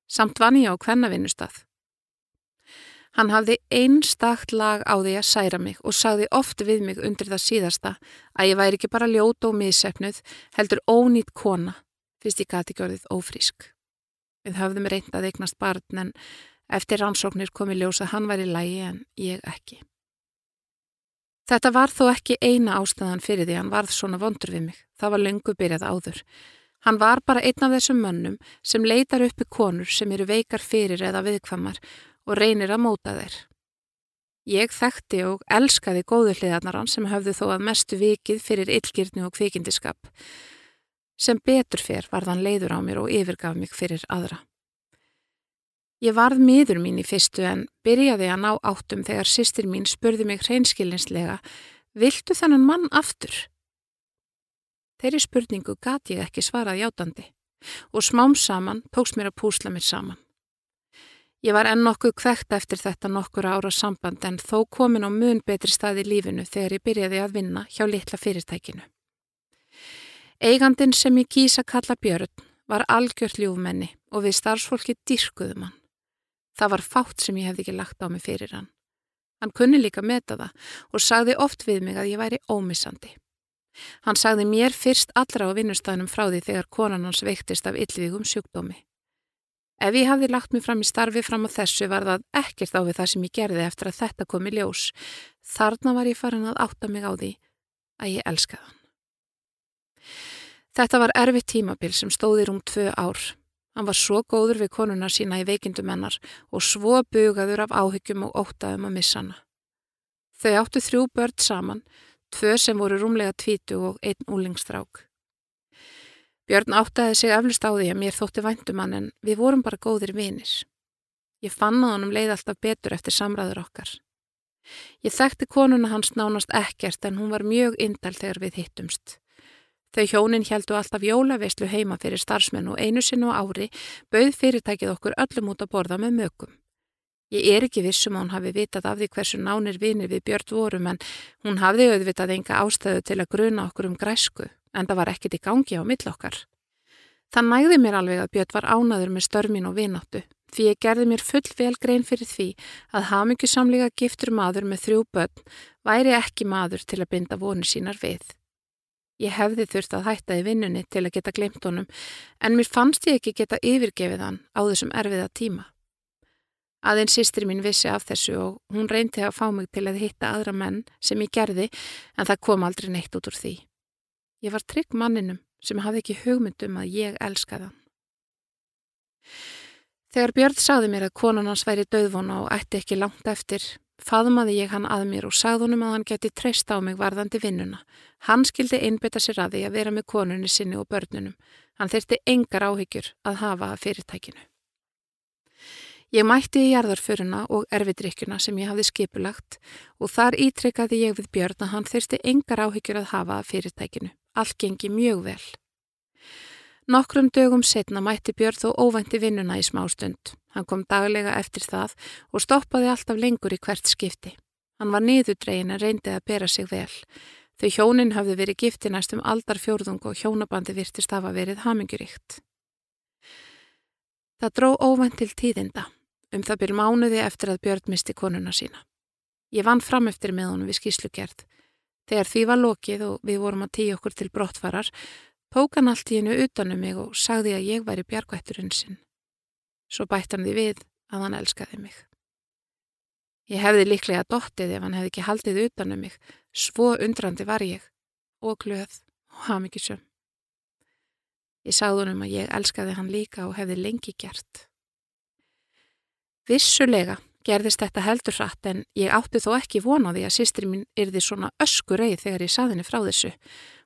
samt vann ég á kvennavinnustaf. Hann hafði einstakt lag á því að særa mig og sagði oft við mig undir það síðasta að ég væri ekki bara ljóta og missefnuð, heldur ónýtt kona, fyrst ég gati gjörðið ófrísk. Við höfðum reyndað eignast barn en eftir rannsóknir komi ljós að hann var í lægi en ég ekki. Þetta var þó ekki eina ástæðan fyrir því hann varð svona vondur við mig. Það var löngu byrjað áður. Hann var bara einn af þessum mönnum sem leitar uppi konur sem eru veikar fyrir eða viðkvamar og reynir að móta þeir. Ég þekkti og elskaði góðuhliðarnar hann sem höfðu þó að mestu vikið fyrir illgirni og kvikindiskap. Sem betur fyrr var þann leiður á mér og yfirgaf mig fyrir aðra. Ég varð miður mín í fyrstu en byrjaði að ná áttum þegar sýstir mín spurði mig hreinskilinslega Viltu þennan mann aftur? Þeirri spurningu gati ég ekki svarað játandi og smám saman tóks mér að púsla mér saman. Ég var enn nokkuð kvekt eftir þetta nokkur ára samband en þó komin á mun betri stað í lífinu þegar ég byrjaði að vinna hjá litla fyrirtækinu. Eigandin sem ég kýsa kalla Björn var algjört ljúfmenni og við starfsfólki dyrkuðum hann. Það var fátt sem ég hefði ekki lagt á mig fyrir hann. Hann kunni líka meta það og sagði oft við mig að ég væri ómissandi. Hann sagði mér fyrst allra á vinnustæðinum frá því þegar konan hans veiktist af yllvígum sjúkdómi. Ef ég hafði lagt mig fram í starfi fram á þessu var það ekkert á við það sem ég gerði eftir að þetta kom í ljós. Þarna var ég farin að átta mig á því að ég elskaði hann. Þetta var erfitt tímabil sem stóðir um tvö ár. Hann var svo góður við konuna sína í veikindum hennar og svo bugaður af áhyggjum og ótaðum að missa hana. Þau áttu þrjú börn saman tvö sem voru rúmlega tvítu og einn úlingstrák. Björn áttaði sig eflust á því að mér þótti væntumann en við vorum bara góðir vinir. Ég fann á honum leið alltaf betur eftir samræður okkar. Ég þekkti konuna hans nánast ekkert en hún var mjög indal þegar við hittumst. Þau hjónin heldu alltaf jólaveislu heima fyrir starfsmenn og einu sinu á ári bauð fyrirtækið okkur öllum út að borða með mögum. Ég er ekki vissum að hún hafi vitað af því hversu nánir vinir við Björn vorum en hún hafði auðvitað enga ástæðu til að gruna okkur um græsku en það var ekkit í gangi á millokkar. Það nægði mér alveg að Björn var ánaður með störmin og vináttu því ég gerði mér full vel grein fyrir því að hafmyggjusamlega giftur maður með þrjú börn væri ekki maður til að binda vonir sínar við. Ég hefði þurft að hætta í vinnunni til að geta glemt honum en mér fannst ég ekki geta yfirgefið hann á þessum erfiða tíma. Aðeins sýstri mín vissi af þessu og hún reyndi að fá mig til að hitta aðra menn sem ég gerði en það kom aldrei neitt út úr því. Ég var trygg manninum sem hafði ekki hugmyndum að ég elskaði hann. Þegar Björn sagði mér að konan hans væri döðvona og ætti ekki langt eftir Faðmaði ég hann að mér og sagðunum að hann geti treyst á mig varðandi vinnuna. Hann skildi einbeta sér að því að vera með konunni sinni og börnunum. Hann þurfti engar áhyggjur að hafa fyrirtækinu. Ég mætti í jarðarföruna og erfidrykkuna sem ég hafði skipulagt og þar ítrekkaði ég við Björn að hann þurfti engar áhyggjur að hafa að fyrirtækinu. Allt gengi mjög vel. Nokkrum dögum setna mætti Björn þó óvænti vinnuna í smástund. Hann kom daglega eftir það og stoppaði alltaf lengur í hvert skipti. Hann var niðurdregin en reyndi að bera sig vel. Þau hjónin hafði verið gifti næstum aldar fjórðung og hjónabandi virtist hafa verið haminguríkt. Það dró óvænt til tíðinda, um það byrj mánuði eftir að Björn misti konuna sína. Ég vann fram eftir með honum við skíslugerð. Þegar því var lokið og við vorum að tíu okkur til brottfarar, tók hann allt í hennu utanum mig og sagði að ég væri bjargvætturinn sinn. Svo bætt hann því við að hann elskaði mig. Ég hefði líklega dottið ef hann hefði ekki haldið utanum mig, svo undrandi var ég og glöð og haf mikið söm. Ég sagði honum að ég elskaði hann líka og hefði lengi gert. Vissulega gerðist þetta heldur hratt en ég átti þó ekki vonaði að sýstri mín yrði svona öskureið þegar ég saði henni frá þessu.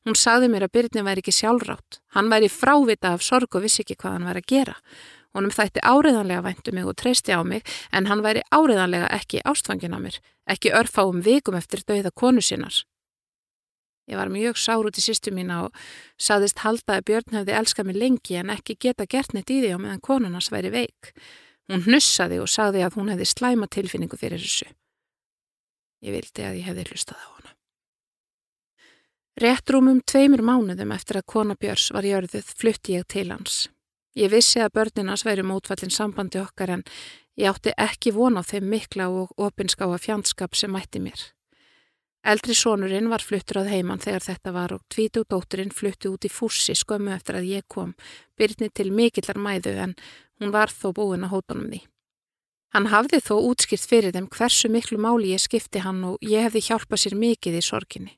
Hún sagði mér að Byrni væri ekki sjálfrátt. Hann væri frávita af sorg og vissi ekki hvað hann væri að gera. Honum þætti áriðanlega væntu mig og treysti á mig en hann væri áriðanlega ekki ástfangin á mér, ekki örfáum vikum eftir dauða konu sinnar. Ég var mjög sár út í sýstu mína og saðist halda að Björn hefði elskað mig lengi en ekki geta gert neitt í því á meðan konunars væri veik. Hún hnussaði og sagði að hún hefði slæma tilfinningu fyrir þessu. Ég vildi að ég hefði hlustað á hana. Réttrúmum tveimur mánuðum eftir að kona Björns var jörðuð flutti ég til hans. Ég vissi að börninas væri mótfallin sambandi okkar en ég átti ekki vona á þeim mikla og opinskáa fjandskap sem mætti mér. Eldri sonurinn var fluttur að heiman þegar þetta var og tvítu dótturinn flutti út í fússi skömmu eftir að ég kom, byrni til mikillar mæðu en Hún var þó búin að hóta honum því. Hann hafði þó útskipt fyrir þeim hversu miklu máli ég skipti hann og ég hefði hjálpað sér mikið í sorginni.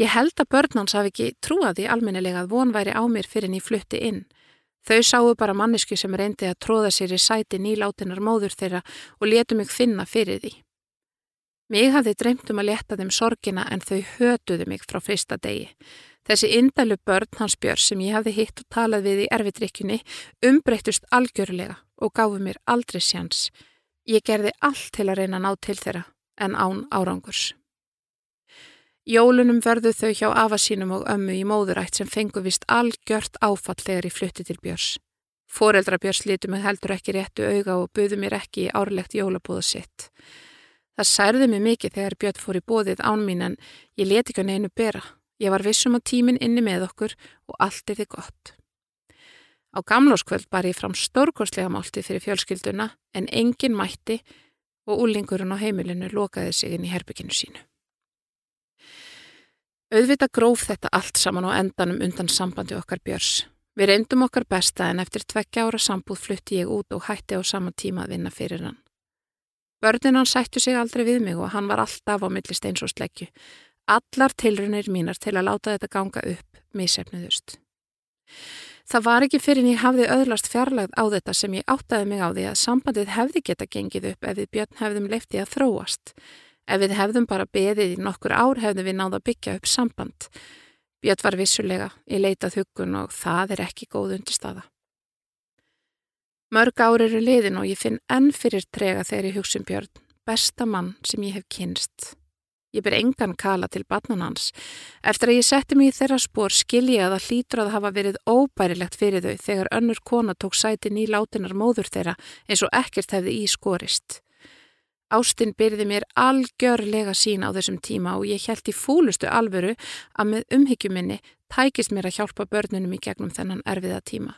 Ég held að börnans hafi ekki trúaði almennilega að von væri á mér fyrir en ég flutti inn. Þau sáu bara mannesku sem reyndi að tróða sér í sæti nýlátinar móður þeirra og letu mig finna fyrir því. Mig hafði dreymt um að leta þeim sorgina en þau hötuðu mig frá frista degi. Þessi indælu börn hans Björn sem ég hafði hitt og talað við í erfiðrykjunni umbreytust algjörlega og gáfi mér aldrei sjans. Ég gerði allt til að reyna að ná til þeirra en án árangurs. Jólunum verðu þau hjá afa sínum og ömmu í móðurætt sem fengu vist algjört áfall þegar ég flutti til Björns. Fóreldra Björns lítu mig heldur ekki réttu auga og buðu mér ekki í árlegt jólabúða sitt. Það særði mig mikið þegar Björn fór í bóðið án mín en ég leti ekki hann einu bera. Ég var vissum að tíminn inni með okkur og allt er þið gott. Á gamláskvöld bar ég fram stórkostlega máltið fyrir fjölskylduna en engin mætti og úlingurinn á heimilinu lokaði sig inn í herbygginu sínu. Auðvita gróf þetta allt saman á endanum undan sambandi okkar björs. Við reyndum okkar besta en eftir tveggja ára sambúð flutti ég út og hætti á sama tíma að vinna fyrir hann. Börnin hann sættu sig aldrei við mig og hann var alltaf á millist eins og sleggju. Allar tilrunir mínar til að láta þetta ganga upp misefniðust. Það var ekki fyrir en ég hafði öðlast fjarlagð á þetta sem ég áttaði mig á því að sambandið hefði geta gengið upp ef við björn hefðum leftið að þróast. Ef við hefðum bara beðið í nokkur ár hefðum við náða byggja upp samband. Björn var vissulega í leitað hugun og það er ekki góð undirstaða. Mörg ár eru liðin og ég finn enn fyrir trega þegar ég hugsun um björn besta mann sem ég hef kynst. Ég ber engan kala til batnan hans. Eftir að ég setti mig í þeirra spór skilji að það hlýtur að hafa verið óbærilegt fyrir þau þegar önnur kona tók sæti nýlátinar móður þeirra eins og ekkert hefði í skorist. Ástinn byrði mér algjörlega sín á þessum tíma og ég held í fúlustu alvöru að með umhyggjuminni tækist mér að hjálpa börnunum í gegnum þennan erfiða tíma.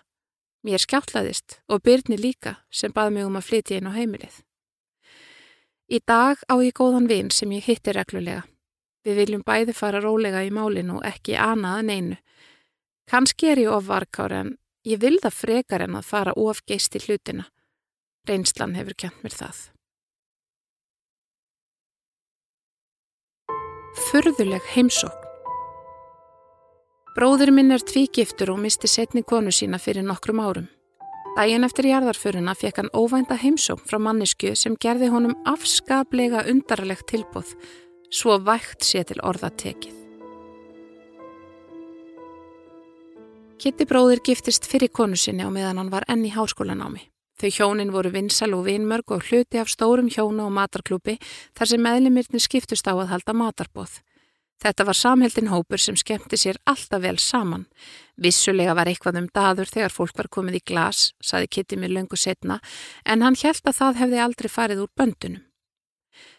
Mér skjáttlaðist og byrni líka sem baði mig um að flytja inn á heimilið. Í dag á ég góðan vinn sem ég hitti reglulega. Við viljum bæði fara rólega í málinu og ekki anað en einu. Kanski er ég of varkár en ég vil það frekar en að fara of geist í hlutina. Reynslan hefur kjönt mér það. Furðuleg heimsókn Bróður minn er tvígiftur og misti setni konu sína fyrir nokkrum árum. Dægin eftir jarðarföruna fekk hann óvænta heimsókn frá mannisku sem gerði honum afskaplega undarlegt tilbúð, svo vægt sé til orða tekið. Kitti bróðir giftist fyrir konu sinni á meðan hann var enn í háskólanámi. Þau hjónin voru vinsal og vinmörg og hluti af stórum hjóna og matarklúpi þar sem meðlimirni skiptust á að halda matarbóð. Þetta var samheldin hópur sem skemmti sér alltaf vel saman. Vissulega var eitthvað um daður þegar fólk var komið í glas, saði Kitty mér löngu setna, en hann held að það hefði aldrei farið úr böndunum.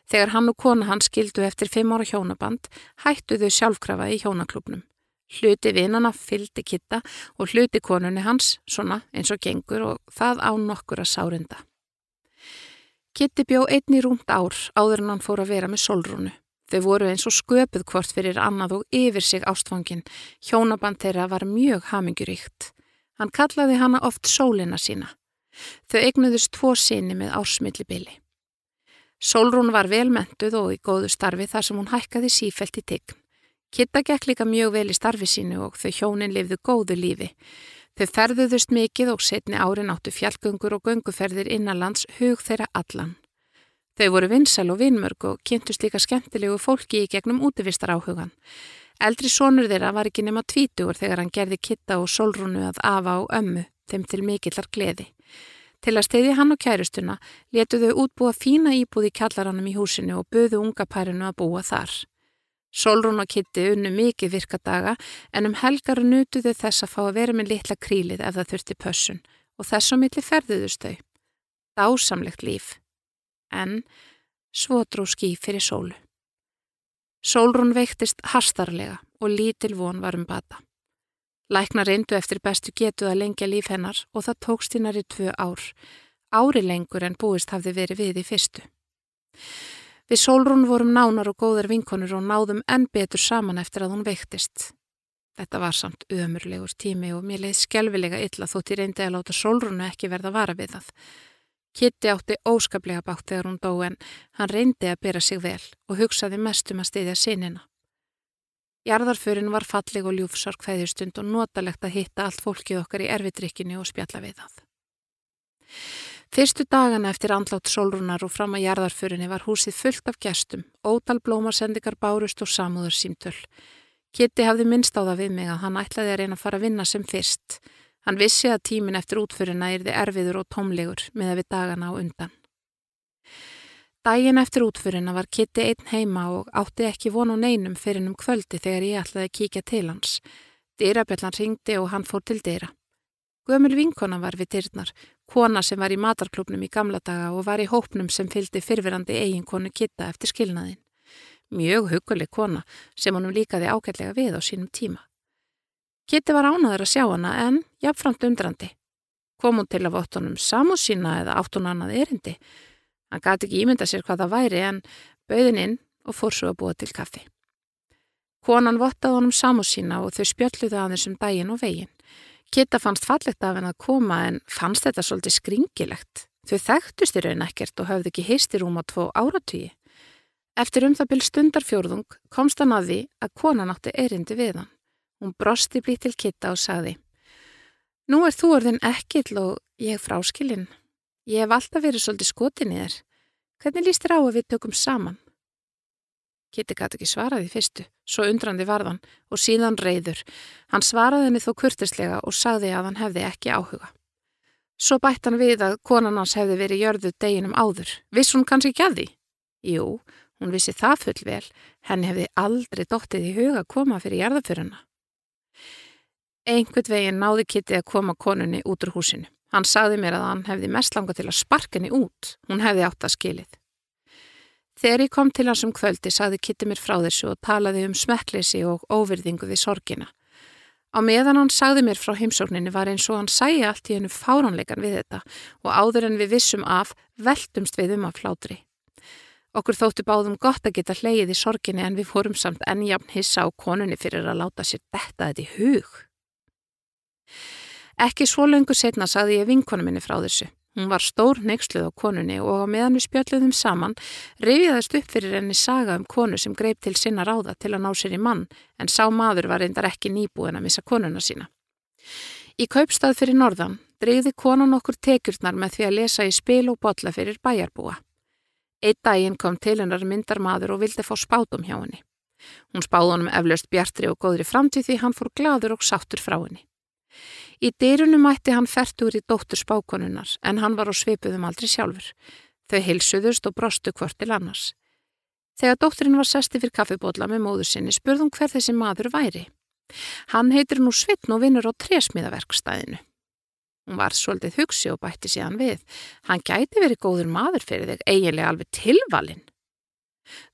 Þegar hann og kona hann skildu eftir fimm ára hjónaband, hættu þau sjálfkrafa í hjónaklubnum. Hluti vinnana fyldi Kitta og hluti konunni hans, svona eins og gengur og það á nokkur að sárinda. Kitti bjó einni rúmt ár áður en hann fór að vera með solrúnu. Þau voru eins og sköpuð hvort fyrir annað og yfir sig ástfangin. Hjónaband þeirra var mjög haminguríkt. Hann kallaði hana oft sólina sína. Þau eignuðust tvo síni með ársmillibili. Sólrún var velmentuð og í góðu starfi þar sem hún hækkaði sífelt í tigg. Kitta gekk líka mjög vel í starfi sínu og þau hjónin lifðu góðu lífi. Þau ferðuðust mikið og setni árin áttu fjallgöngur og gönguferðir innanlands hug þeirra allan. Þau voru vinsal og vinmörg og kynntust líka skemmtilegu fólki í gegnum útivistar áhugan. Eldri sonur þeirra var ekki nema tvítugur þegar hann gerði kitta og solrúnu að afa á ömmu, þeim til mikillar gleði. Til að steyði hann og kærustuna letu þau útbúa fína íbúð í kjallaranum í húsinu og buðu unga pærinu að búa þar. Solrún og Kitti unnu mikið virkadaga en um helgar nutuðu þess að fá að vera með litla krílið ef það þurfti pössun og þess á milli ferðuðust þau. Dásamlegt líf en svo dró ský fyrir sólu. Sólrún veiktist hastarlega og lítil von var um bata. Læknar reyndu eftir bestu getuð að lengja líf hennar og það tókst hinnar í tvö ár, ári lengur en búist hafði verið við í fyrstu. Við Sólrún vorum nánar og góðar vinkonur og náðum enn betur saman eftir að hún veiktist. Þetta var samt ömurlegur tími og mér leiði skjálfilega illa þótt ég reyndi að láta Sólrúnu ekki verða vara við það. Kitty átti óskaplega bátt þegar hún dó en hann reyndi að bera sig vel og hugsaði mest um að styðja sinina. Jarðarförin var falleg og ljúfsark fæðistund og notalegt að hitta allt fólkið okkar í erfiðrykkinni og spjalla við það. Fyrstu dagana eftir andlátt sólrunar og fram að jarðarförinni var húsið fullt af gestum, ótal blómasendikar bárust og samúður símtöl. Kitty hafði minnst á það við mig að hann ætlaði að reyna að fara að vinna sem fyrst. Hann vissi að tímin eftir útförina yrði erfiður og tómlegur með að við dagana á undan. Dægin eftir útförina var Kitty einn heima og átti ekki vonu neinum fyrir um kvöldi þegar ég ætlaði að kíkja til hans. Dyrabjallan ringdi og hann fór til dyra. Gömul vinkona var við dyrnar, kona sem var í matarklubnum í gamla daga og var í hópnum sem fylgdi fyrfirandi eiginkonu Kitta eftir skilnaðin. Mjög huguleg kona sem honum líkaði ákveldlega við á sínum tíma. Kitty var ánaður að sjá hana en jafnframt undrandi. Kom hún til að vott honum samúð sína eða átt hún annað erindi. Hann gati ekki ímynda sér hvað það væri en bauðin inn og fór svo að búa til kaffi. Konan vottaði honum samúð sína og þau spjölluði aðeins um daginn og veginn. Kitta fannst fallegt af henn að koma en fannst þetta svolítið skringilegt. Þau þekktust í raun ekkert og hafði ekki heistir um á tvo áratvíi. Eftir um það byrj stundarfjörðung komst hann að því að konan átti erindi við hann. Hún brosti blít til kitta og sagði Nú er þú orðin ekkill og ég fráskilinn. Ég hef alltaf verið svolítið skotin í þér. Hvernig líst þér á að við tökum saman? Kitti gæti ekki svaraði fyrstu, svo undrandi varðan og síðan reyður. Hann svaraði henni þó kurtislega og sagði að hann hefði ekki áhuga. Svo bætt hann við að konan hans hefði verið jörðu deginum áður. Viss hún kannski ekki að því? Jú, hún vissi það full vel, henni hefði aldrei dóttið í huga að koma fyrir jarðaföruna. Einhvern veginn náði Kitty að koma konunni út úr húsinu. Hann sagði mér að hann hefði mest langa til að sparka henni út. Hún hefði átt að skilið. Þegar ég kom til hans um kvöldi sagði Kitty mér frá þessu og talaði um smekkleysi og óvirðingu við sorgina. Á meðan hann sagði mér frá heimsókninni var eins og hann sæi allt í hennu fáránleikan við þetta og áður en við vissum af veltumst við um af hlátri. Okkur þóttu báðum gott að geta hleyið í sorginni en við fórum samt ennjafn hissa á konunni fyrir að láta sér detta þetta í hug. Ekki svo lengur setna saði ég vinkonu minni frá þessu. Hún var stór neyksluð á konunni og á meðan við spjöldluðum saman reyfiðast upp fyrir henni saga um konu sem greip til sinna ráða til að ná sér í mann en sá maður var reyndar ekki nýbúin að missa konuna sína. Í kaupstað fyrir norðan dreyði konan okkur tekjurnar með því að lesa í spil og botla fyrir bæjarbúa. Eitt daginn kom til hennar myndar maður og vildi fá spátum hjá henni. Hún spáði honum eflaust bjartri og góðri framtíð því hann fór gladur og sáttur frá henni. Í dyrunum mætti hann færtur í dóttur spákonunnar en hann var á svipuðum aldrei sjálfur. Þau hilsuðust og brostu hvort til annars. Þegar dótturinn var sesti fyrir kaffibótla með móður sinni spurðum hver þessi maður væri. Hann heitir nú Svitn og vinnur á trésmiðaverkstæðinu. Hún var svolítið hugsi og bætti síðan við. Hann gæti verið góður maður fyrir þig, eiginlega alveg tilvalinn.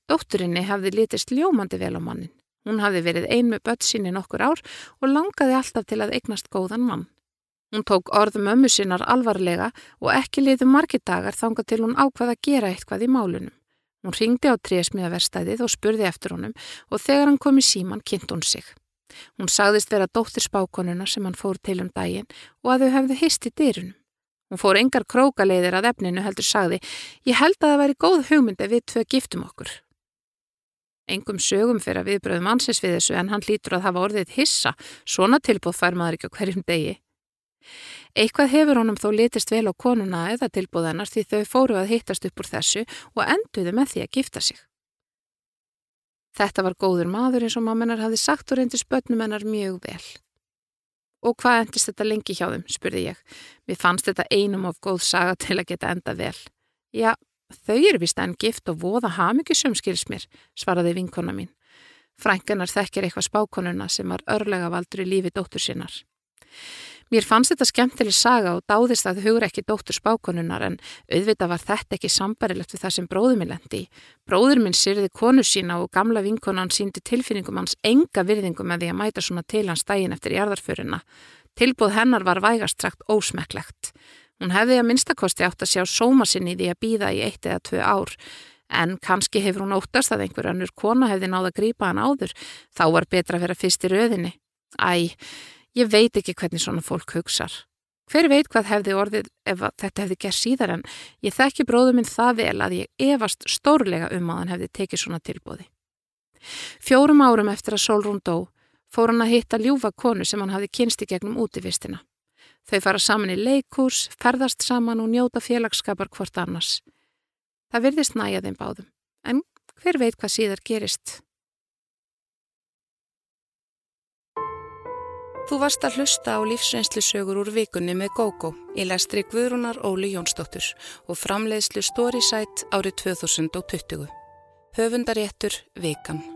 Dótturinni hefði litist ljómandi vel á mannin. Hún hafði verið ein með börn síni nokkur ár og langaði alltaf til að eignast góðan mann. Hún tók orðum ömmu sinnar alvarlega og ekki liðu margir dagar þanga til hún ákvaða að gera eitthvað í málunum. Hún ringdi á trésmiðaverstæðið og spurði eftir honum og þegar hann kom í síman kynnt hún sig. Hún sagðist vera dóttir spákonuna sem hann fór til um daginn og að þau hefðu hist í dyrunum. Hún fór engar krókaleiðir að efninu heldur sagði, ég held að það væri góð hugmyndi við tvö giftum okkur. Engum sögum fyrir að viðbröðum ansins við þessu en hann lítur að hafa orðið hissa, svona tilbúð fær maður ekki á hverjum degi. Eitthvað hefur honum þó litist vel á konuna eða tilbúð hennar því þau fóru að hittast upp úr þessu og enduðu með því að gifta sig. Þetta var góður maður eins og mammenar hafi sagt og reyndi spötnum hennar mjög vel. Og hvað endist þetta lengi hjá þeim, spurði ég. Mér fannst þetta einum of góð saga til að geta enda vel. Já, Þau eru vist enn gift og voða hafmyggisum skils mér, svaraði vinkona mín. Frænkanar þekkir eitthvað spákonuna sem var örlega valdur í lífi dóttur sinnar. Mér fannst þetta skemmtileg saga og dáðist að hugur ekki dóttur spákonunar en auðvitað var þetta ekki sambarilegt við það sem bróður minn lendi. Bróður minn syrði konu sína og gamla vinkonan síndi tilfinningum hans enga virðingum með því að mæta svona til hans daginn eftir jarðarföruna. Tilbúð hennar var vægast trakt ósmekklegt. Hún hefði að minnstakosti átt að sjá sóma sinni í því að býða í eitt eða tvö ár en kannski hefur hún óttast að einhver annur kona hefði náða að grípa hann áður þá var betra að vera fyrst í röðinni. Æ, ég veit ekki hvernig svona fólk hugsar. Hver veit hvað hefði orðið ef þetta hefði gerð síðar en ég þekki bróðum minn það vel að ég efast stórlega um að hann hefði tekið svona tilbúði. Fjórum árum eftir að Solrún dó fór hann að hitta ljúfa konu sem hann hafði kynsti gegnum útivistina. Þau fara saman í leikús, ferðast saman og njóta félagskapar hvort annars. Það virðist næja þeim báðum, en hver veit hvað síðar gerist? Þú varst að hlusta á lífsreynslusögur úr vikunni með GóGó í lestri Guðrúnar Óli Jónsdóttur og framleiðslu Storysight árið 2020. Höfundaréttur Vikan.